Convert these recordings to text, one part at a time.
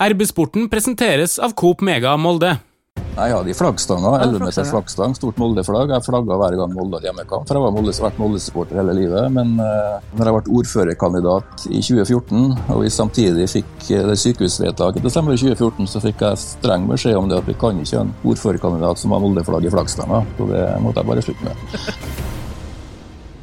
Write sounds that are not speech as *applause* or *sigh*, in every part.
RB-sporten presenteres av Coop Mega Molde. Jeg hadde i flaggstanga, 11 meters flaggstang, stort Molde-flagg. Jeg flagga hver gang Molde hadde hjemmekamp. For jeg har Molde, vært Molde-supporter hele livet. Men uh, når jeg ble ordførerkandidat i 2014, og vi samtidig fikk det sykehusvedtaket til desember 2014, så fikk jeg streng beskjed om det at vi kan ikke ha en ordførerkandidat som har Molde-flagg i flaggstanga. Så det måtte jeg bare slutte med. *laughs*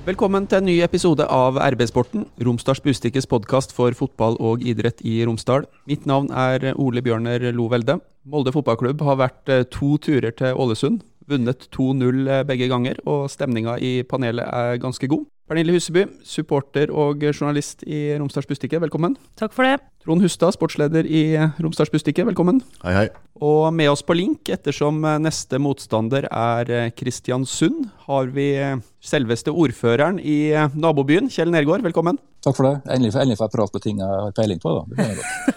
Velkommen til en ny episode av RB-sporten, Romsdals Bustikkes podkast for fotball og idrett i Romsdal. Mitt navn er Ole Bjørner Lovelde. Molde fotballklubb har vært eh, to turer til Ålesund. Vunnet 2-0 eh, begge ganger, og stemninga i panelet er ganske god. Pernille Huseby, supporter og journalist i Romsdals Bustikke, velkommen. Takk for det. Trond Hustad, sportsleder i Romsdals Bustikke, velkommen. Hei, hei. Og med oss på link, ettersom neste motstander er Kristiansund, har vi selveste ordføreren i nabobyen, Kjell Nergård, velkommen. Takk for det. Endelig, endelig får jeg prate på ting jeg har peiling på, da. Det. *laughs*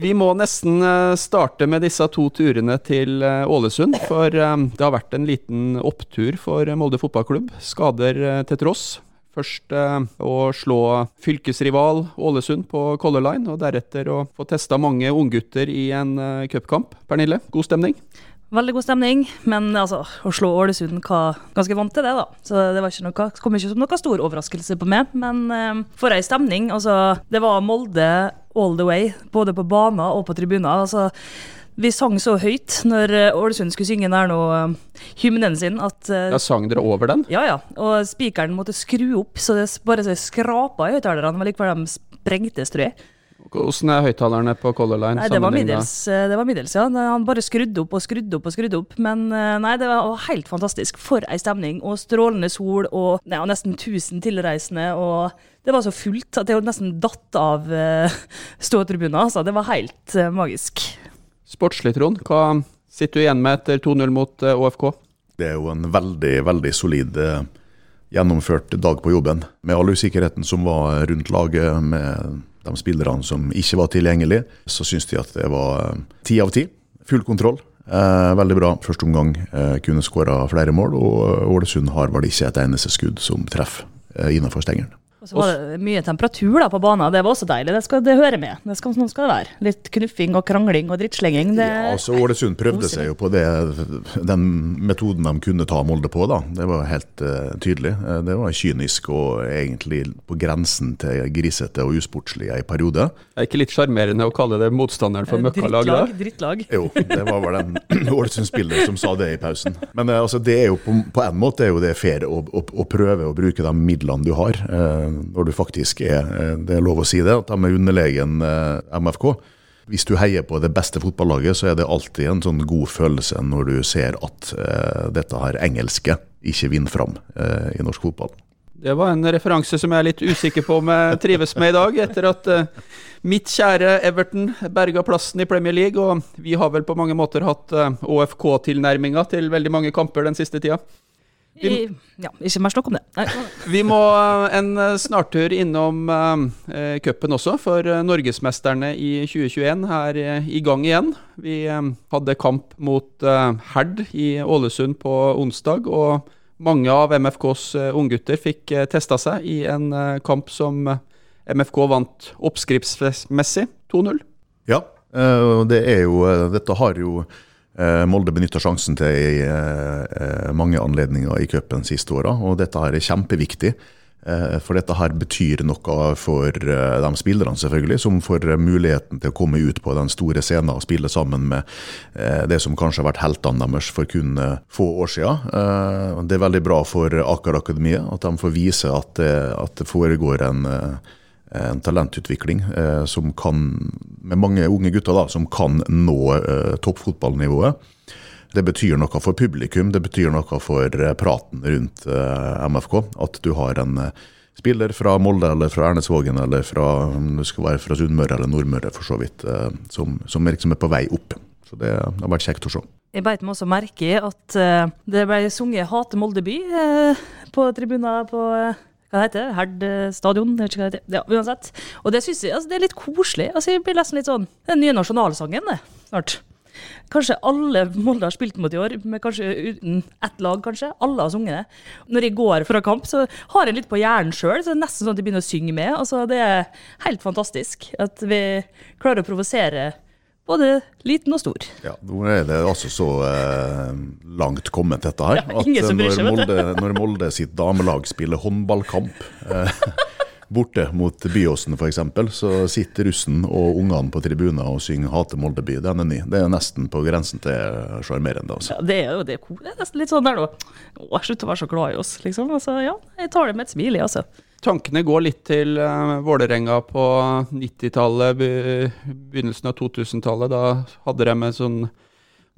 Vi må nesten eh, starte med disse to turene til eh, Ålesund. For eh, det har vært en liten opptur for Molde fotballklubb. Skader til tross. Først å slå fylkesrival Ålesund på Color Line, og deretter å få testa mange unggutter i en cupkamp. Pernille, god stemning? Veldig god stemning, men altså, å slå Ålesund var ganske vant til det, da. Så det var ikke noe, kom ikke som noen stor overraskelse på meg. Men eh, for ei stemning. Altså, det var Molde all the way, både på baner og på tribuner. Altså, vi sang så høyt når eh, Ålesund skulle synge der nå um, hymnen sin at uh, Ja, Sang dere over den? Ja, ja. Og spikeren måtte skru opp, så det bare så skrapa i høyttalerne. Var likevel, de sprengtes, tror jeg. Hvordan er høyttalerne på Color Line? Nei, det var, middels, eh, det var middels, ja. Han bare skrudde opp og skrudde opp og skrudde opp. Men eh, nei, det var helt fantastisk. For ei stemning. Og strålende sol og ja, nesten 1000 tilreisende. Og det var så fullt at det nesten datt av *laughs* uh, ståtribunen. Altså. Det var helt magisk. Sportslig, Trond. Hva sitter du igjen med etter 2-0 mot ÅFK? Det er jo en veldig, veldig solid gjennomført dag på jobben. Med all usikkerheten som var rundt laget. med de spillerne som ikke var tilgjengelige, så syns de at det var eh, ti av ti. Full kontroll. Eh, veldig bra første omgang. Eh, kunne skåra flere mål, og Ålesund har vel ikke et eneste skudd som treffer eh, innenfor stengelen. Og så var det mye temperatur da på banen, det var også deilig. Det skal det hører med. Det skal, sånn skal det være. Litt knuffing og krangling og drittslenging. Det... Ja, altså Ålesund prøvde seg jo på det, den metoden de kunne ta Molde på, da. Det var helt uh, tydelig. Eh, det var kynisk og egentlig på grensen til grisete og usportslig i periode. Det er ikke litt sjarmerende å kalle det motstanderen for eh, møkkalag? Drittlag, drittlag. Jo, det var vel en Ålesund-spiller *clears throat* som sa det i pausen. Men uh, altså, det er jo på, på, en måte er jo det fair å, å, å prøve å bruke de midlene du har. Uh, når du faktisk er eh, Det er lov å si det, at de er underlegen eh, MFK. Hvis du heier på det beste fotballaget, så er det alltid en sånn god følelse når du ser at uh, dette her engelske ikke vinner fram uh, i norsk fotball. Det var en referanse som jeg er litt usikker på om jeg trives med i dag, etter at uh, mitt kjære Everton berga plassen i Premier League. Og vi har vel på mange måter hatt ÅFK-tilnærminga til veldig mange kamper den siste tida. Vi, ja, ikke mer snakk om det. Nei. *laughs* Vi må eh, en eh, snartur innom uh, cupen også, for norgesmesterne i 2021 er i gang igjen. Vi um, hadde kamp mot uh, Herd i Ålesund på onsdag, og mange av MFKs uh, unggutter fikk uh, testa seg i en kamp som MFK vant oppskriftsmessig 2-0. Ja, det er jo Dette har jo Molde benytta sjansen til i eh, eh, mange anledninger i cupen siste åra, og dette her er kjempeviktig. For dette her betyr noe for de spillerne, selvfølgelig, som får muligheten til å komme ut på den store scenen og spille sammen med det som kanskje har vært heltene deres for kun få år siden. Det er veldig bra for Aker Akademiet at de får vise at det, at det foregår en en talentutvikling eh, som kan, med mange unge gutter da, som kan nå eh, toppfotballnivået. Det betyr noe for publikum, det betyr noe for eh, praten rundt MFK. At du har en spiller fra Molde eller fra Ernesvågen eller fra, det skal være fra Sunnmøre eller Nordmøre for så vidt, som, som liksom er på vei opp. Så det, det har vært kjekt å se. Jeg beit meg også merke i at det ble sunget 'Hate Molde by' på tribuner på hva heter det? Herd stadion? Jeg vet ikke hva det heter. Ja, uansett. Og det synes jeg altså, det er litt koselig. Altså, jeg blir nesten litt sånn Den nye nasjonalsangen, det, snart. kanskje alle Molde har spilt mot i år, med kanskje uten ett lag, kanskje. Alle har sunget det. Når jeg går fra kamp, så har jeg litt på hjernen sjøl, så det er nesten sånn at jeg begynner å synge med. Altså, det er helt fantastisk at vi klarer å provosere både liten og stor. Ja, Nå er det altså så eh, langt kommet, dette her. Ja, som bryr når. Molde, når Molde sitt damelag spiller håndballkamp eh, *laughs* borte mot Byåsen f.eks., så sitter russen og ungene på tribunen og synger 'Hate Molde by'. Den er ny. Det er nesten på grensen til sjarmerende. Altså. Ja, det er jo det, det er nesten litt sånn der, da. Å, slutt å være så glad i oss, liksom. Altså, ja, jeg tar det med et smil, jeg, altså. Tankene går litt til uh, Vålerenga på 90-tallet, be begynnelsen av 2000-tallet. Da hadde de en sånn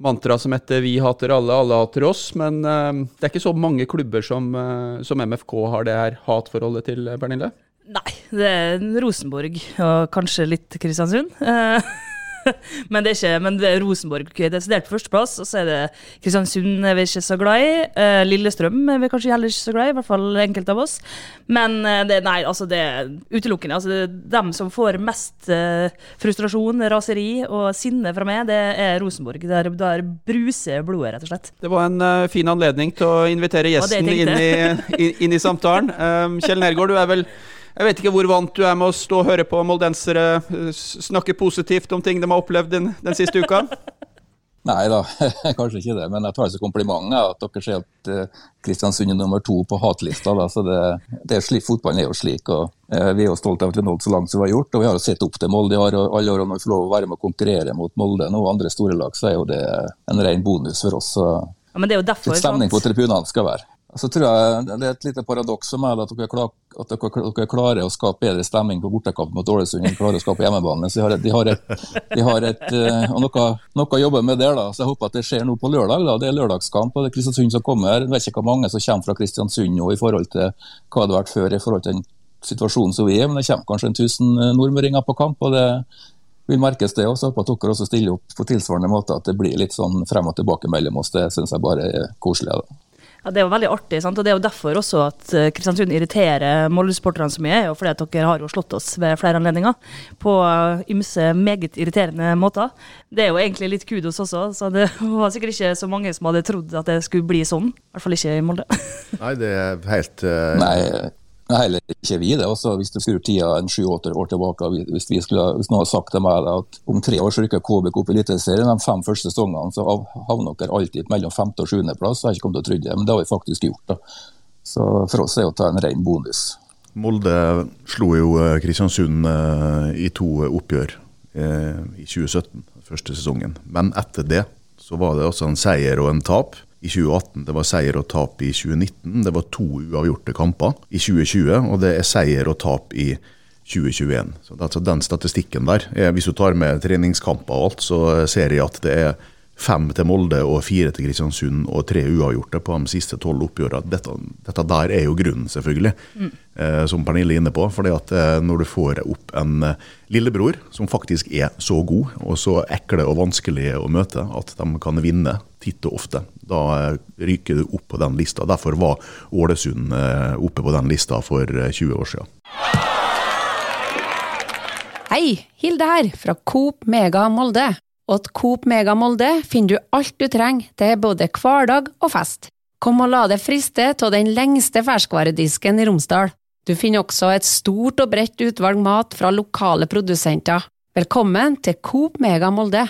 mantra som heter 'Vi hater alle, alle hater oss'. Men uh, det er ikke så mange klubber som, uh, som MFK har det her hatforholdet til, Pernille? Nei, det er Rosenborg og kanskje litt Kristiansund. *laughs* *laughs* Men det er ikke Men det er Rosenborg er desidert på førsteplass, og så er det Kristiansund er vi ikke så glad i. Uh, Lillestrøm er vi kanskje heller ikke så glad i, i hvert fall enkelte av oss. Men uh, det, nei, altså det er utelukkende. Altså det er dem som får mest uh, frustrasjon, raseri og sinne fra meg, det er Rosenborg. Der, der bruser blodet, rett og slett. Det var en fin anledning til å invitere gjesten inn i, inn, inn i samtalen. Um, *laughs* Kjell Nergård, du er vel jeg vet ikke hvor vant du er med å stå og høre på moldensere eh, snakke positivt om ting de har opplevd den, den siste uka. *laughs* Nei da, *laughs* kanskje ikke det, men jeg tar det som kompliment at dere ser at eh, Kristiansund er nummer to på hatlista. Da, så det, det er slik, Fotballen er jo slik. og eh, Vi er jo stolte av at vi har nådd så langt som vi har gjort. og Vi har jo sett opp til Molde i år, og alle når vi får lov å være med å konkurrere mot Molde og andre store lag, så er jo det en ren bonus for oss. så Ja, men det er jo derfor, litt stemning på tribunene skal være. Så tror jeg Det er et lite paradoks for meg at dere, klar, at dere, dere klarer å skape bedre stemning på bortekamp mot Ålesund enn klarer å skape hjemmebane. Så de har et, de har et, eh, og noe, å jobbe med der. da, så Jeg håper at det skjer nå på lørdag. da, Det er lørdagskamp, og det er Kristiansund som kommer. Jeg vet ikke hvor mange som kommer fra Kristiansund nå i forhold til hva det har vært før i forhold til den situasjonen som vi er, men det kommer kanskje en 1000 nordmøringer på kamp. og det vil merkes det også. Håper at dere også stiller opp på tilsvarende måte, at det blir litt sånn frem og tilbake mellom oss. Det syns jeg bare er koselig. da. Ja, Det er jo veldig artig, sant? og det er jo derfor også at eh, Kristiansund irriterer Molde-supporterne så mye. er jo fordi at dere har jo slått oss ved flere anledninger på eh, ymse meget irriterende måter. Det er jo egentlig litt kudos også, så det *laughs* var sikkert ikke så mange som hadde trodd at det skulle bli sånn. I hvert fall ikke i Molde. *laughs* Nei, det er helt uh... Nei, nei, heller ikke vi det. Også, hvis du skrur tida en sju-åtte år tilbake, hvis, vi skulle, hvis noen hadde sagt til meg at om tre år så rykker KBK opp i Eliteserien, de fem første sesongene, så havner dere alltid mellom femte og sjuendeplass. Jeg har ikke kommet til å tro det, men det har vi faktisk gjort. da. Så for oss er det å ta en ren bonus. Molde slo jo eh, Kristiansund eh, i to oppgjør eh, i 2017, første sesongen. Men etter det så var det også en seier og en tap. I 2018 det var seier og tap i 2019. Det var to uavgjorte kamper i 2020, og det er seier og tap i 2021. Så det, altså den statistikken der, eh, Hvis du tar med treningskamper og alt, så eh, ser jeg at det er fem til Molde og fire til Kristiansund og tre uavgjorte på de siste tolv oppgjørene. Dette, dette der er jo grunnen, selvfølgelig, eh, som Pernille er inne på. fordi at eh, når du får opp en eh, lillebror som faktisk er så god og så ekle og vanskelig å møte at de kan vinne titt og ofte, da eh, ryker du opp på den lista. Derfor var Ålesund eh, oppe på den lista for eh, 20 år siden. Hei, Hilde her, fra Coop Mega Molde. Til Coop Mega Molde finner du alt du trenger til både hverdag og fest. Kom og la deg friste av den lengste ferskvaredisken i Romsdal. Du finner også et stort og bredt utvalg mat fra lokale produsenter. Velkommen til Coop Mega Molde.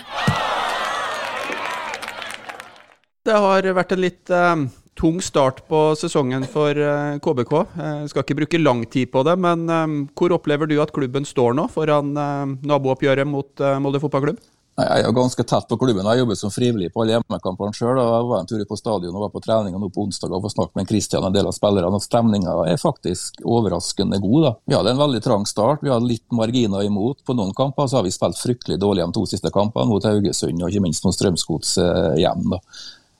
Det har vært en litt eh, tung start på sesongen for eh, KBK. Jeg skal ikke bruke lang tid på det, men eh, hvor opplever du at klubben står nå foran eh, nabooppgjøret mot eh, Molde fotballklubb? Nei, Jeg er ganske tett på klubben. Jeg jobber som frivillig på alle hjemmekampene sjøl. Jeg var en tur på stadion og var på trening nå på onsdag og snakket snakke med Kristian og en del av spillerne. Stemninga er faktisk overraskende god. da. Vi hadde en veldig trang start. Vi hadde litt marginer imot. På noen kamper så har vi spilt fryktelig dårlig de to siste kampene, mot Haugesund og ikke minst mot Strømsgods eh, hjem. da.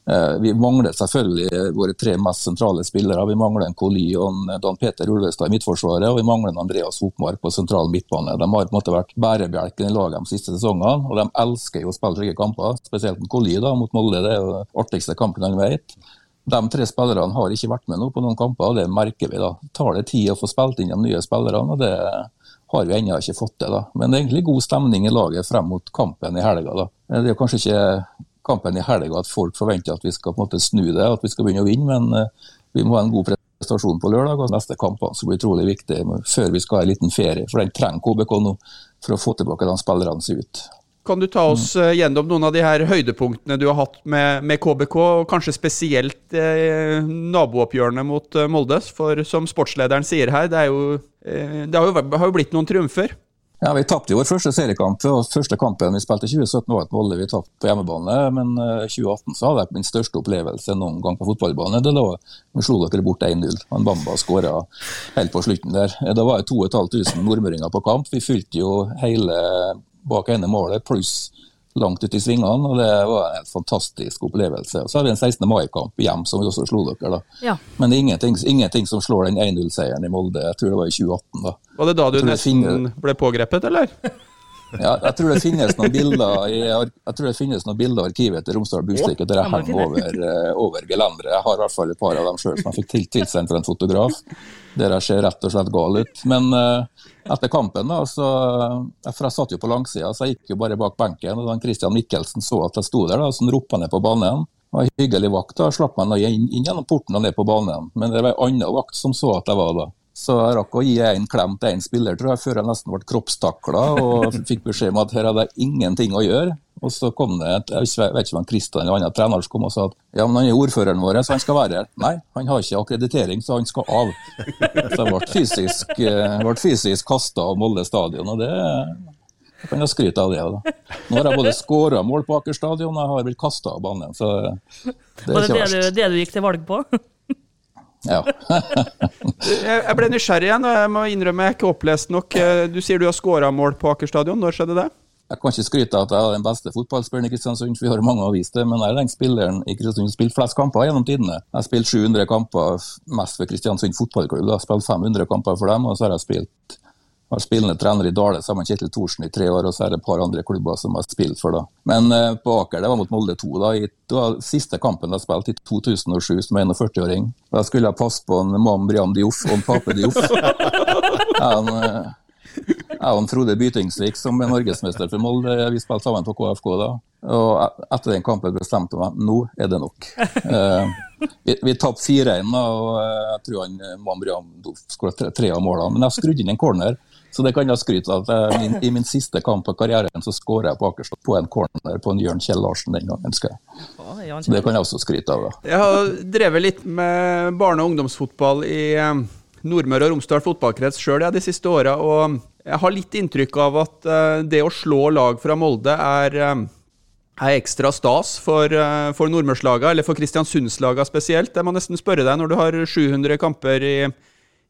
Eh, Vi mangler selvfølgelig våre tre mest sentrale spillere. Vi mangler en Koli og en Dan Peter Ulvestad i midtforsvaret, og vi mangler en Andreas Hopmark på sentral midtbane. De har på en måte vært bærebjelken i laget de siste sesongene, og de elsker jo å spille slike kamper. Spesielt Koli da, mot Molde, det er jo den artigste kampen han vet. De tre spillerne har ikke vært med nå på noen kamper, og det merker vi. da. Tar det tid å få spilt inn de nye spillerne, og det har vi ennå ikke fått til. da. Men det er egentlig god stemning i laget frem mot kampen i helga. da. Det er kanskje ikke kampen i helga at folk forventer at vi skal på en måte snu det, at vi skal begynne å vinne, men vi må ha en god prestasjon på lørdag. og Neste kampene blir utrolig viktig før vi skal ha en liten ferie. For den trenger KBK nå for å få tilbake de spillerne som er ute. Kan du ta oss eh, gjennom noen av de her høydepunktene du har hatt med, med KBK, og kanskje spesielt eh, nabooppgjørene mot eh, Moldes? For som sportslederen sier her, det, jo, eh, det har, jo, har, jo, blitt noen triumfer? Ja, Vi tapte vår første seriekamp. og Første kampen vi spilte i 2017 var et Molde vi tapte på hjemmebane. Men i 2018 så hadde jeg min største opplevelse noen gang på fotballbane. Det da vi slo dere bort 1-0. Bamba skåra helt på slutten der. Da var det 2500 nordmøringer på kamp. Vi fylte jo hele bak ene målet, pluss langt ut i svingene. og Det var en helt fantastisk opplevelse. Og Så har vi en 16. mai-kamp hjem som vi også slo dere. da. Ja. Men det er ingenting, ingenting som slår den 1-0-seieren i Molde. Jeg tror det var i 2018. da. Var det da du nesten finner... ble pågrepet, eller? *laughs* Ja, jeg tror det finnes noen bilder i, jeg tror det finnes noen bilder i arkivet til Romsdal Bustikke der jeg henger over, uh, over gelenderet. Jeg har i hvert fall et par av dem sjøl som jeg fikk tilsendt fra en fotograf, der jeg ser rett og slett gal ut. Men uh, etter kampen, da, så, for jeg satt jo på langsida, så jeg gikk jo bare bak benken. og den Christian Michelsen så at jeg sto der, da, så han ropte ned på banen. Var en hyggelig vakt. da, Slapp meg inn, inn gjennom porten og ned på banen. Men det var ei anna vakt som så at jeg var da. Så jeg rakk å gi en klem til en spiller tror jeg, før jeg nesten ble kroppstakla og fikk beskjed om at her hadde jeg ingenting å gjøre. Og så kom det et, jeg vet ikke om Kristian eller annen trener som kom og sa at ja, men han er ordføreren vår, så han skal være her. Nei, han har ikke akkreditering, så han skal av. Så jeg ble fysisk, eh, ble fysisk kasta av Molde stadion, og det jeg kan jeg skryte av det. Da. Nå har jeg både skåra mål på Aker stadion og jeg har blitt kasta av banen. Så det er ikke verst. Var det det du gikk til valg på? Ja. *laughs* jeg ble nysgjerrig igjen, og jeg må innrømme jeg er ikke opplest nok. Du sier du har skåra mål på Aker stadion. Når skjedde det? Jeg kan ikke skryte av at jeg er den beste fotballspilleren i Kristiansund, vi har mange å vise det, men jeg er den spilleren i Kristiansund som spilt flest kamper gjennom tidene. Jeg har spilt 700 kamper mest for Kristiansund fotballklubb. Jeg har spilt 500 kamper for dem, og så har jeg spilt har spillende trener i Dale sammen med Kjetil Thorsen i tre år, og så er det et par andre klubber som har spilt for da. Men eh, på Aker, det var mot Molde 2. da, i, Det var siste kampen jeg spilte i 2007 som 41-åring. Da skulle jeg passe på en Mam Briam Dioff og en Pape Dioff. Jeg og Frode Bytingsvik som er norgesmester for Molde, vi spilte sammen på KFK da. Og e- etter den kampen bestemte jeg meg nå er det nok. Eh, vi vi tapte 4-1, og eh, jeg tror han Mambriam skåret tre, tre, av målene. Men jeg skrudde inn en corner så det kan jeg skryte av. Min, I min siste kamp av karrieren så skåra jeg på Akerstad på en corner på en Jørn Kjell Larsen den gangen. skal jeg. Så det kan jeg også skryte av. Da. Jeg har drevet litt med barne- og ungdomsfotball i eh, Nordmøre og Romsdal fotballkrets sjøl de siste åra. Og jeg har litt inntrykk av at eh, det å slå lag fra Molde er eh, er ekstra stas for, for nordmørslaga, eller for kristiansundslaga spesielt. Jeg må nesten spørre deg, når du har 700 kamper i,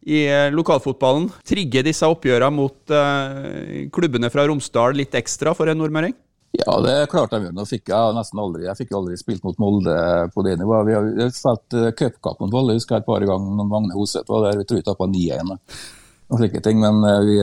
i eh, lokalfotballen Trigger disse oppgjørene mot uh, klubbene fra Romsdal litt ekstra for en nordmøring? Ja, det er klart de gjør. Nå fikk jeg nesten aldri jeg fikk aldri spilt mot Molde på det nivået. Vi har spilt uh, cupkamp mot Molde husker jeg et par ganger når Magne Hoseth var der. Vi tror vi tapte 9-1 og slike ting. Men vi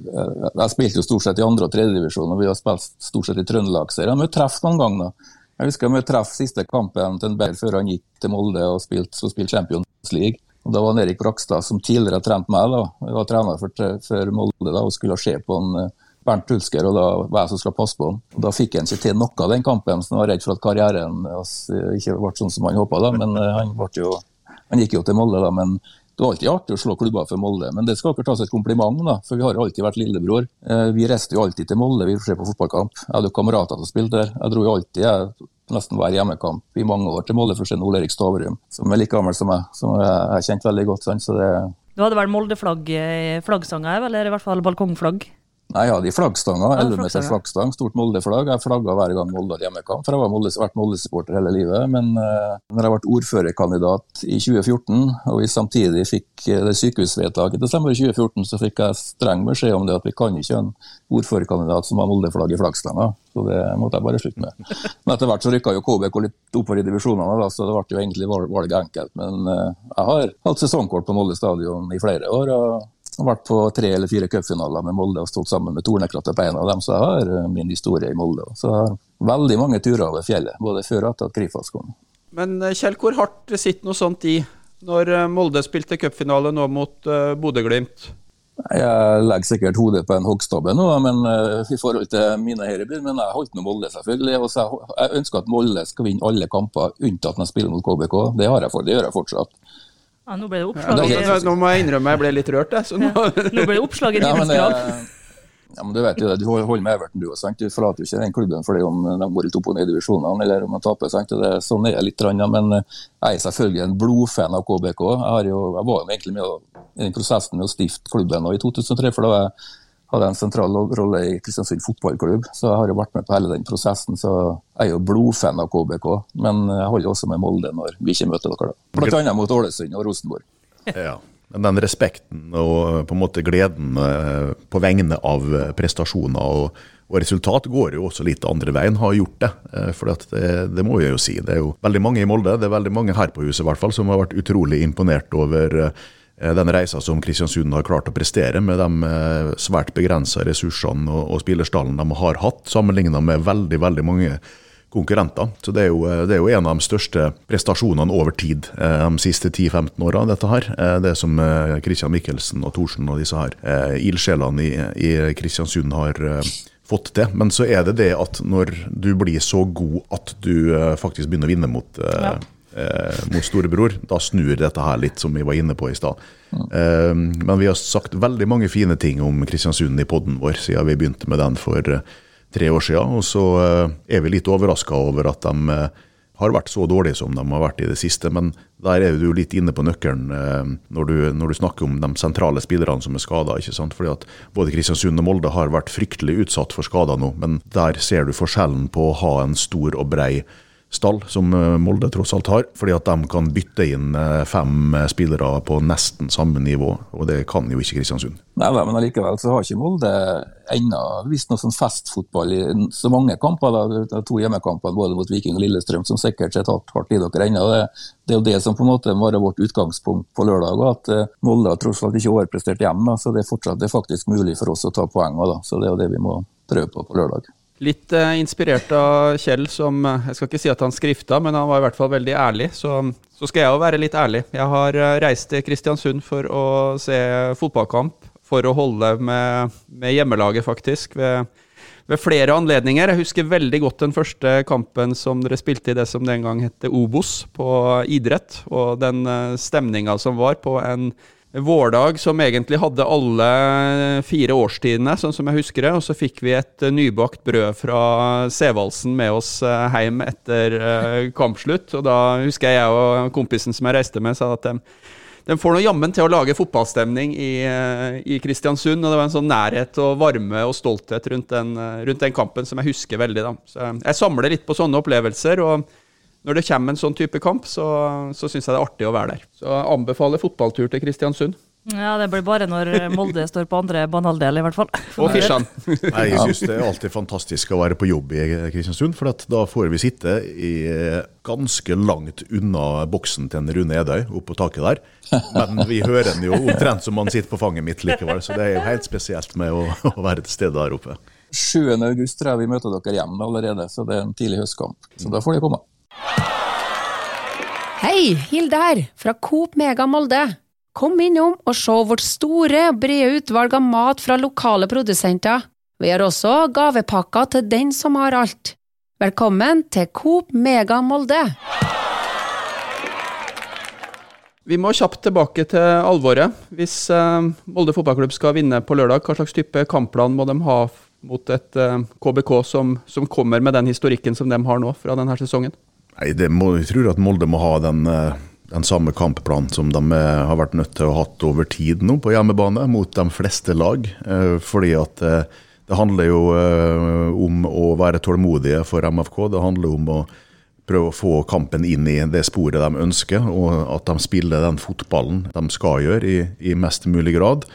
jeg spilte jo stort sett i andre- og tredjedivisjon, og vi har spilt stort sett i Trøndelagsserien. Vi har truffet noen ganger. da. Jeg husker vi traff siste kampen til en Beyer før han gikk til Molde og spilte, spilte Champions League. Og Da var Erik Brakstad, som tidligere trente meg, da. jeg var trener for, for Molde da, og skulle se på en eh, Bernt Tulsker, og da var jeg som skulle passe på han. Da fikk han ikke til noe av den kampen, så han var redd for at karrieren altså, ikke ble sånn som han håpa. Men eh, han, jo, han, gikk jo til Molde, da. Men det var alltid artig å slå klubber for Molde. Men det skal ikke tas et kompliment, da, for vi har alltid vært lillebror. Vi reiste jo alltid til Molde vi får se på fotballkamp. Jeg hadde jo kamerater som spilte der. Jeg dro jo alltid jeg nesten hver hjemmekamp i mange år til Molde for Ole Erik Stavrum, som er like gammel som meg, som jeg har kjent veldig godt. Sant? Så det du hadde vel Molde-flagg i flaggstanga, eller i hvert fall balkongflagg? Nei, jeg hadde flaggstanga. 11 meters flaggstang, stort Molde-flagg. Jeg flagga hver gang Molde hadde hjemmekamp, for jeg har vært Molde-supporter hele livet. Men uh, når jeg ble ordførerkandidat i 2014, og vi samtidig fikk uh, det sykehusvedtaket i desember 2014, så fikk jeg streng beskjed om det at vi kan ikke ha en ordførerkandidat som har Molde-flagg i flaggstanga. Så det måtte jeg bare slutte med. Men etter hvert så rykka jo KBK litt oppover i divisjonene, da, så det ble jo egentlig valget enkelt. Men uh, jeg har hatt sesongkort på Molde stadion i flere år. og har vært på tre eller fire cupfinaler med Molde og stått sammen med Tornekrattet på en av dem, så jeg har eh, min historie i Molde. Så jeg har veldig mange turer over fjellet, både før og etter at Krifas kom. Men eh, Kjell, hvor hardt sitter noe sånt i når eh, Molde spilte cupfinale nå mot Bodø-Glimt? Jeg legger sikkert hodet på en hoggstabbe nå, men uh, i forhold til mine her i byen, men jeg holdt med Molde, selvfølgelig. Og jeg, jeg, ønsker at Molde skal vinne alle kamper, unntatt når de spiller mot KBK. Det, har jeg for, det gjør jeg fortsatt. Ja, nå ble det oppslag. Ja, nå, nå, må jeg innrømme jeg ble litt rørt, jeg. Nå... Ja, nå ble det oppslag i livets grav. Ja, men Du vet jo det, du holder med Everton du òg. Du forlater jo ikke den klubben fordi om de går litt opp og ned i divisjonene eller om de taper. Sant? Det, sånn er jeg litt. Men jeg er selvfølgelig en blodfan av KBK. Jeg, jo, jeg var jo egentlig med i den prosessen med å stifte klubben i 2003. for da jeg hadde en sentral rolle i Kristiansund fotballklubb, så jeg har jo vært med på hele den prosessen. Så jeg er jo blodfan av KBK, men jeg holder også med Molde når vi ikke møter dere. da. Blant annet mot Ålesund og Rosenborg. Ja. Men den respekten og på en måte gleden eh, på vegne av eh, prestasjoner og, og resultat går jo også litt andre veien, har gjort det. Eh, for det, det, må jeg jo si. Det er jo veldig mange i Molde, det er veldig mange her på huset i hvert fall, som har vært utrolig imponert over den reisa som Kristiansund har klart å prestere, med de svært begrensa ressursene og, og spillerstallen de har hatt, sammenligna med veldig, veldig mange konkurrenter. Så det er, jo, det er, jo, en av de største prestasjonene over tid eh, de siste 10-15 åra, dette her. Eh, det som Kristian Michelsen og Thorsen og disse her ildsjelene i, i Kristiansund har fått til. Men så er det det at når du blir så god at du faktisk begynner å vinne mot ja. Eh, mot storebror. Da snur dette her litt, som vi var inne på i stad. Eh, men vi har sagt veldig mange fine ting om Kristiansund i poden vår siden vi begynte med den for tre år siden. Og så eh, er vi litt overraska over at de eh, har vært så dårlige som de har vært i det siste. Men der er du litt inne på nøkkelen eh, når du, når du snakker om de sentrale spillerne som er skada. Fordi at både Kristiansund og Molde har vært fryktelig utsatt for skader nå. Men der ser du forskjellen på å ha en stor og brei stall, som eh, Molde tross alt har. Fordi at de kan bytte inn eh, fem eh, spillere på nesten samme nivå, og det kan jo ikke Kristiansund. Nei, men allikevel så har ikke Molde ennå vist noe sånn festfotball i så mange kamper. da, To hjemmekamper både mot Viking og Lillestrøm som sikkert sitter hardt i dere ennå. Det, det, er jo det som på en måte var vårt utgangspunkt på lørdag, at Molde har tross alt ikke overprestert hjemme. Så det er fortsatt det er faktisk mulig for oss å ta poeng Da, så det er jo det vi må prøve på på lørdag. Litt eh, inspirert av Kjell, som eh, Jeg skal ikke si at han skrifta, men han var i hvert fall veldig ærlig. Så, så skal jeg jo være litt ærlig. Jeg har eh, reist til Kristiansund for å se fotballkamp. For å holde med, med hjemmelaget, faktisk. Ved, ved, flere anledninger. Jeg husker veldig godt den første kampen som dere spilte i det som den gang het Obos, på idrett. Og den stemninga som var på en vårdag som egentlig hadde alle fire årstidene, sånn som jeg husker det. Og så fikk vi et eh, nybakt brød fra Sevaldsen med oss eh, hjem etter eh, kampslutt. Og da husker jeg og kompisen som jeg reiste med, sa at den de får nå jammen til å lage fotballstemning i, i, Kristiansund. Og det var en sånn nærhet og varme og stolthet rundt den, rundt den kampen som jeg husker veldig. da. Så jeg samler litt på sånne opplevelser. og når det kommer en sånn type kamp, så, så syns jeg det er artig å være der. Så jeg anbefaler fotballtur til Kristiansund. Ja, det blir bare når Molde står på andre banehalvdel, i hvert fall. Og Fisjan. *laughs* jeg syns det er alltid fantastisk å være på jobb i Kristiansund, for da får vi sitte i ganske langt unna boksen til en Rune Edøy, oppå taket der. Men vi hører den jo omtrent som man sitter på fanget mitt likevel, så det er jo helt spesielt med å, *laughs* å være til stede der oppe. 7. august tror jeg vi møter dere hjemme allerede, så det er en tidlig høstkamp. Så da får de komme. Hei, Hilde her, fra Coop Mega Molde. Kom innom og se vårt store brede utvalg av mat fra lokale produsenter. Vi har også gavepakker til den som har alt. Velkommen til Coop Mega Molde. Vi må kjapt tilbake til alvoret. Hvis uh, Molde fotballklubb skal vinne på lørdag, hva slags type kampplan må de ha mot et uh, eh, KBK som, som, kommer med den historikken som de har nå fra denne sesongen? Nei, må, Jeg tror at Molde må ha den, eh, den samme kampplanen som de eh, har vært nødt til å ha hatt over tid nå på hjemmebane mot de fleste lag. Eh, fordi at det handler jo om å være tålmodige for MFK. Det handler om å prøve å få kampen inn i det sporet de ønsker, og at de spiller den fotballen de skal gjøre i, i mest mulig grad.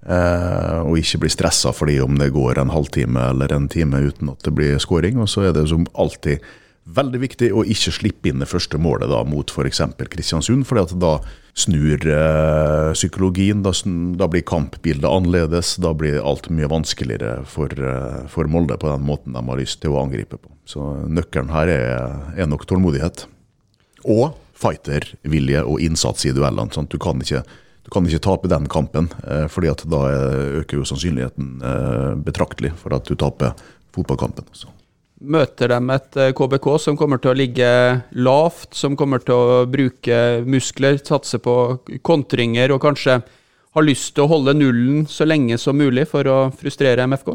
Eh, og ikke bli stressa fordi om det går en halvtime eller en time uten at det blir scoring. Og så er det som alltid Veldig viktig å ikke slippe inn det første målet da, mot f.eks. Kristiansund, for da snur eh, psykologien. Da, da, blir kampbildet annerledes. Da blir alt mye vanskeligere for, eh, for, Molde på den måten de har lyst til å angripe på. Så nøkkelen her er, er nok tålmodighet. Og fightervilje og innsats i duellene. Sånn. Du kan ikke du kan ikke tape den kampen, eh, fordi at da øker jo sannsynligheten eh, betraktelig for at du taper fotballkampen. Også. Møter de et KBK som kommer til å ligge lavt, som kommer til å bruke muskler, satse på kontringer og kanskje har lyst til å holde nullen så lenge som mulig for å frustrere MFK?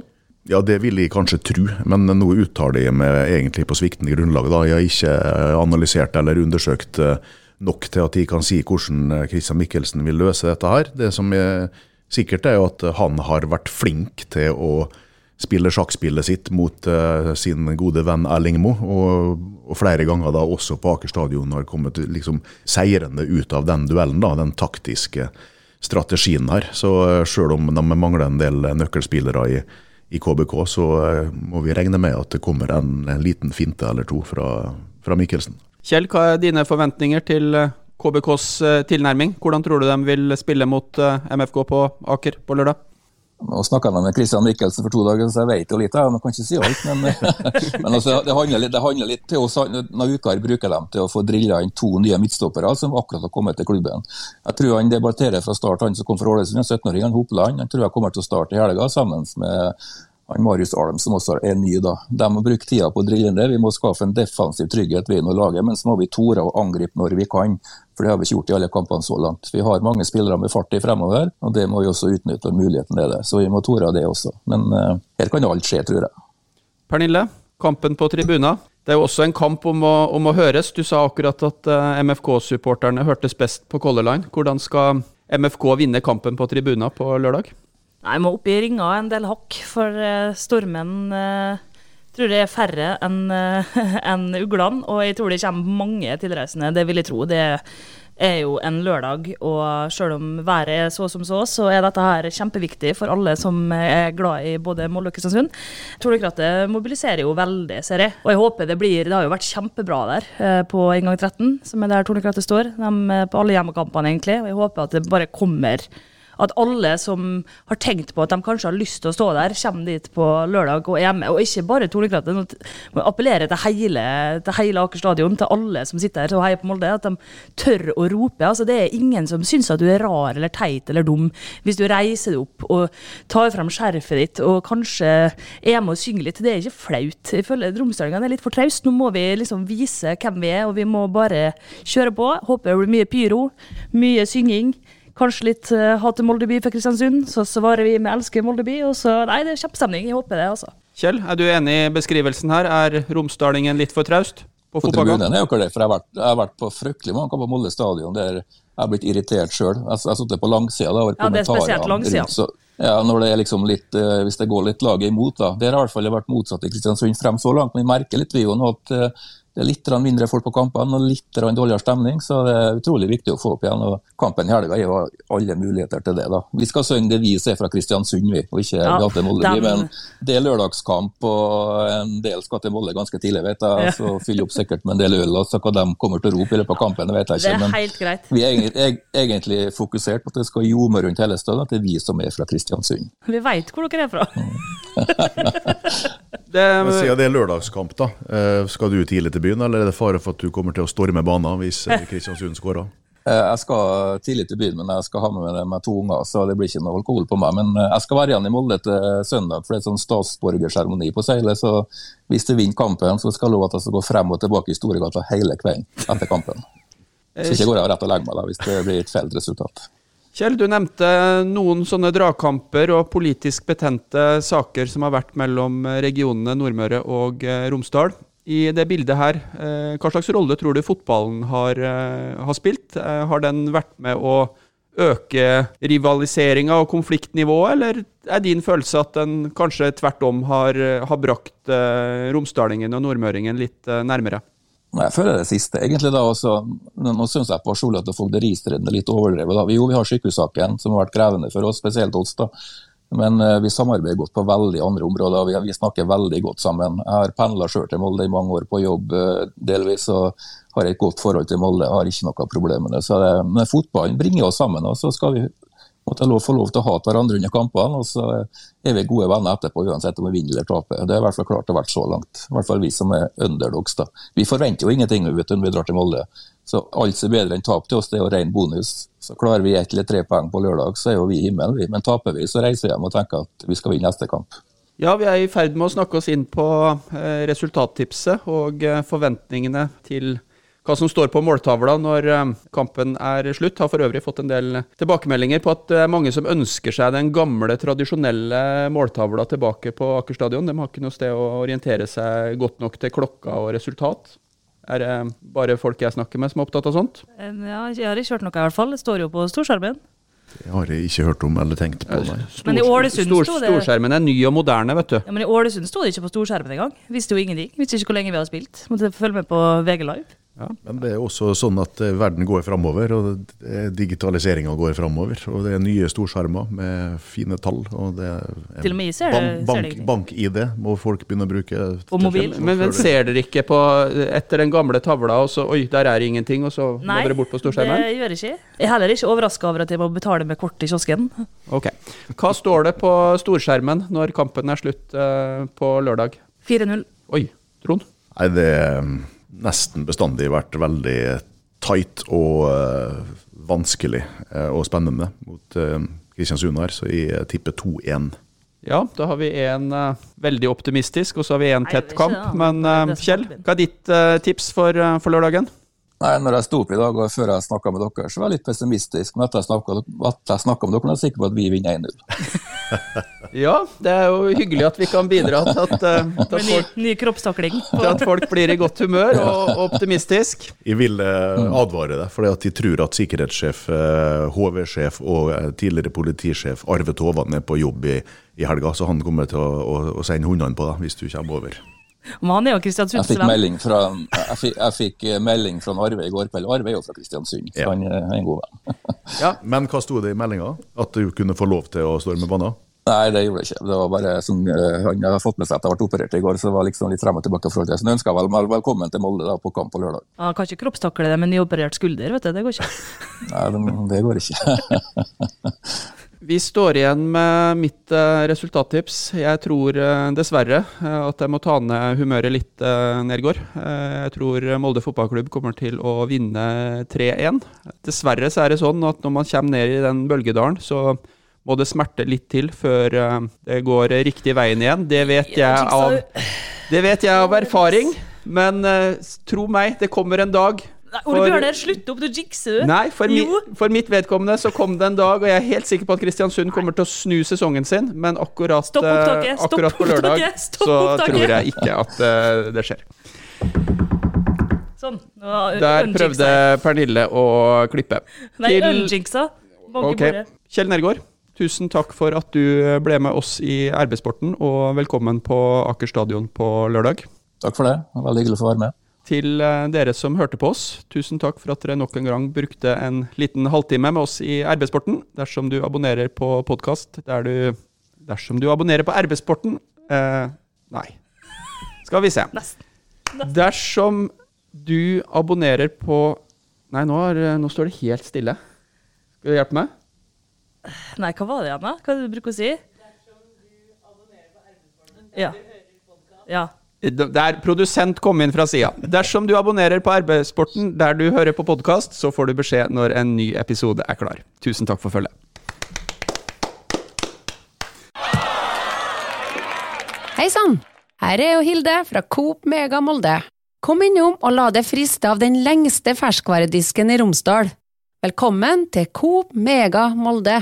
Ja, det vil jeg kanskje tro, men nå uttaler jeg meg egentlig på sviktende grunnlag. Da. Jeg har ikke analysert eller undersøkt eh, nok til at jeg kan si hvordan eh, Christian Michelsen vil løse dette her. Det som er sikkert, er jo at han har vært flink til å spille sjakkspillet sitt mot uh, sin gode venn Erling Moe, og, og, flere ganger da også på Aker stadion har kommet liksom seirende ut av den duellen, da, den taktiske strategien her. Så uh, sjøl om de mangler en del nøkkelspillere i, i KBK, så uh, må vi regne med at det kommer en, en liten finte eller to fra, fra Mikkelsen. Kjell, hva er dine forventninger til KBKs tilnærming? Hvordan tror du de vil spille mot MFK på Aker på lørdag? Nå snakka jeg med Christian Michelsen for to dager, så jeg vet jo litt. Jeg kan ikke si alt. Men, *laughs* men altså, det handler litt, det handler litt til oss. Naukar uker bruker dem til å få drilla inn to nye midtstoppere som akkurat har kommet til klubben. Jeg tror han debatterer fra start, han som kom fra Ålesund, 17-åringen Hopland. Han tror jeg kommer til å starte i helga sammen med han Marius Alm, som også er ny, da. De må bruke tida på å drille det. Vi må skaffe en defensiv trygghet ved å lage, men så må vi tore å angripe når vi kan. For det har vi ikke gjort i alle kampene så langt. Vi har mange spillere med fart i fremover, og det må vi også utnytte når muligheten er der. Så vi må tore det også. Men uh, her kan alt skje, tror jeg. Pernille, kampen på tribuner. Det er jo også en kamp om å, om å høres. Du sa akkurat at uh, eh, MFK-supporterne hørtes best på Color Line. Hvordan skal MFK vinne kampen på tribuner på lørdag? Nei, må opp i ringa en del hakk, for uh, stormen uh, tror det er færre enn *laughs* uh, en uglene. Og jeg tror det kommer mange tilreisende, det vil jeg tro. Det er jo en lørdag, og selv om været er så som så, så er dette her kjempeviktig for alle som er glad i både Molde og Kristiansund. Tornekrattet mobiliserer jo veldig, ser jeg. Og jeg håper det blir Det har jo vært kjempebra der på inngang 13, som er der Tornekrattet står. De, på alle hjemmekampene, egentlig. Og jeg håper at det bare kommer at alle som har tenkt på at de kanskje har lyst til å stå der, kommer dit på lørdag og er med. Og ikke bare Tornekrattet. Må appellere til hele, til hele Aker stadion, til alle som sitter her og heier på Molde, at de tør å rope. Altså, det er ingen som syns at du er rar eller teit eller dum hvis du reiser deg opp og tar frem skjerfet ditt og kanskje er med og synger litt. Det er ikke flaut. Jeg føler Romsdalingene er litt for trauste. Nå må vi liksom vise hvem vi er, og vi må bare kjøre på. Håper det blir mye pyro, mye synging. Kanskje litt uh, hat til Moldeby for Kristiansund. Så svarer vi med 'elsker Moldeby'. Og så Nei, det er kjempestemning. Jeg håper det, altså. Kjell, er du enig i beskrivelsen her? Er romsdalingen litt for traust? På, på tribunen er jo ikke det, for jeg har, vært, jeg har vært på fryktelig mange kamper på Molde stadion der jeg har blitt irritert sjøl. Jeg har sittet på langsida. Ja, det er spesielt langsida. Ja, når det er liksom litt, uh, Hvis det går litt laget imot, da. Det har i hvert fall vært motsatt i Kristiansund frem så langt. Men vi merker litt vi jo nå at uh, det er litt mindre folk på kampene og litt dårligere stemning, så det er utrolig viktig å få opp igjen. og Kampen i helga gir alle muligheter til det. da. Vi skal synge det vi ser fra Kristiansund, vi, og ikke ja, Molde. Den... Men det er lørdagskamp, og en del skal til Molde ganske tidlig, vet jeg. Ja. Så fyller opp sikkert med en del øl. og så Hva de kommer til å rope i løpet av kampen, vet jeg ikke. Det er helt greit. vi er egentlig, egentlig, fokusert på at det skal ljome rundt hele stedet, at det er vi som er fra Kristiansund. Vi veit hvor dere er fra. *laughs* det, Siden det er lørdagskamp, da. Eh, skal du tidlig til byen, eller er det fare for at du kommer til å storme banen hvis eh, Kristiansund skårer? *laughs* Eh, jeg skal tidlig til byen, men jeg skal ha med meg to unger, så det blir ikke noe alkohol på meg. Men eh, jeg skal være igjen i Molde til søndag, for det er sånn statsborgerseremoni på seilet. Så hvis du vinner kampen, så skal jeg love at jeg skal gå frem og tilbake i Storegata hele kvelden etter kampen. *laughs* Så ikke går jeg rett og legger meg da, hvis det blir et feil resultat. Kjell, du nevnte noen sånne dragkamper og politisk betente saker som har vært mellom regionene Nordmøre og Romsdal i det bildet her, eh, hva slags rolle tror du fotballen har, eh, har spilt? Eh, har den vært med å øke rivaliseringa og konfliktnivået, eller er din følelse at den kanskje tvert om har, har brakt romsdalingen og nordmøringen litt nærmere? Jeg føler det siste, egentlig. da også. Nå syns jeg personlig at fogderistriden er litt overdrevet. da. Jo, vi har sykehussaken, som har vært krevende for oss, spesielt oss. da. Men uh, vi samarbeider godt på veldig andre områder. Vi, vi snakker veldig godt sammen. Jeg har pendla sjøl til Molde i mange år på jobb uh, delvis, og har et godt forhold til Molde. Har ikke noe problem med det. Så det, men fotballen bringer oss sammen. og så skal vi Måtte jeg få lov til å hate hverandre under kampene, og så er vi gode venner etterpå, uansett om vi vinner eller taper. Det er i hvert fall klart det har vært så langt. I hvert fall vi som er underdogs. da. Vi forventer jo ingenting vet du, når vi drar til Molde. Så alt som er bedre enn tap til oss, det er jo ren bonus. Så klarer vi ett eller tre poeng på lørdag, så er jo vi i himmelen, vi. Men taper vi, så reiser vi hjem og tenker at vi skal vinne neste kamp. Ja, vi er i ferd med å snakke oss inn på eh, resultattipset og eh, forventningene til hva som står på måltavla når eh, kampen er slutt. Har for øvrig fått en del tilbakemeldinger på at det er mange som ønsker seg den gamle, tradisjonelle måltavla tilbake på Aker stadion. De har ikke noe sted å orientere seg godt nok til klokka og resultat. Er det bare folk jeg snakker med som er opptatt av sånt? Ja, jeg har ikke hørt noe, i hvert fall. Det står jo på storskjermen. Det har jeg ikke hørt om eller tenkt på. Nei. Men i Ålesund Stor, sto det Storskjermen er ny og moderne, vet du. ja, men i Ålesund sto det ikke på storskjermen engang. Visste jo ingenting. Visste ikke hvor lenge vi har spilt. Måtte følge med på VG Live. Men det er også sånn at eh, verden går framover, og digitaliseringa går framover. Og det er nye storskjermer med fine tall. Og det er Til og med jeg ser det- det bank, ikke. Bank-ID må folk begynne å bruke. Og mobil. Men, men ser dere ikke på etter den gamle tavla, og så oi, der er ingenting, og så må dere bort på storskjermen? Nei, det gjør jeg ikke. Jeg er heller ikke overraska over at jeg må betale med kort i kiosken. Ok. Hva står det på storskjermen når kampen er slutt eh, på lørdag? 4-0. Oi, Trond? Nei, det har nesten bestandig vært veldig tight og uh, vanskelig uh, og spennende mot uh, Kristiansund her, så jeg tipper 2-1. Ja, da har vi en eh, veldig optimistisk, og så har vi en tett kamp. Men eh, Kjell, hva er ditt eh, tips for, eh, for lørdagen? Nei, når jeg sto opp i dag og før jeg snakka med dere, så var jeg litt pessimistisk. Men etter jeg snakka med dere, er jeg sikker på at vi vinner 1-0. *laughs* Ja, det er jo hyggelig at vi kan bidra til at, eh, *laughs* til at, folk, ny, ny *laughs* til at folk blir i godt humør og, og optimistisk. Jeg vil eh, advare deg, for de tror at sikkerhetssjef, HV-sjef og eh, tidligere politisjef Arve Tovan er på jobb i, i helga, så han kommer til å, å, å sende hundene på deg hvis du kommer over. Men han er jo Jeg Kristiansunds fikk venn. melding fra, jeg fikk, jeg fikk eh, melding fra Arve i går kveld. Arve er jo fra Kristiansund, så Ja. han er en god venn. *laughs* Men hva sto det i meldinga? At du kunne få lov til å storme banen? Nei, det gjorde jeg ikke. Det var bare sånn, eh, Han hadde fått med seg at jeg ble operert i går, så det var liksom litt frem og tilbake. fra det. Så han ønska vel meg velkommen til Molde da, på kamp på lørdag. Han kan ikke kroppstakle det med nyoperert skulder, vet du. Det går ikke. Nei, det, det går ikke. *laughs* Vi står igjen med mitt eh, resultattips. Jeg tror eh, dessverre eh, at jeg må ta ned humøret litt, Nergård. Jeg tror Molde fotballklubb kommer til å vinne 3-1. Dessverre så er det sånn at når man kommer ned i den bølgedalen, så må det smerte litt til før det går riktig veien igjen. Det vet jeg av, det vet jeg av erfaring. Men tro meg, det kommer en dag. Nei, Ole For- Bjørner, slutt opp, du jikser. Nei, for, mi, for mitt vedkommende så kom det en dag, og jeg er helt sikker på at Kristiansund kommer til å snu sesongen sin, men akkurat, Stopp eh, opptaket, stopp akkurat på lørdag opptaket, stopp så opptaket. tror jeg ikke at uh, det skjer. Sånn. nå Der prøvde Pernille å klippe. Nei, Til- unjinxa. Bank i Ok, bordet. Kjell Nergård, tusen takk for at du ble med oss i RB-sporten, og velkommen på Aker stadion på lørdag. Takk for det. Det var Veldig hyggelig å få være med. Til eh, dere som hørte på oss, tusen takk for at dere nok en gang brukte en liten halvtime med oss i RB-sporten. Dersom du abonnerer på podkast der du Dersom du abonnerer på RB-sporten eh, Nei. Skal vi se. *laughs* Nesten. Dersom du abonnerer på Nei, nå, er, nå står det helt stille. Skal du hjelpe meg? Nei, hva var det igjen, da? Hva er det du bruker å si? Ja. Ja. Der produsent kom inn fra sida. Dersom du abonnerer på RB-sporten der du hører på podkast, så får du beskjed når en ny episode er klar. Tusen takk for følget. Hei sann! Her er jo Hilde fra Coop Mega Molde. Kom innom og la deg friste av den lengste ferskvaredisken i Romsdal. Velkommen til Coop Mega Molde.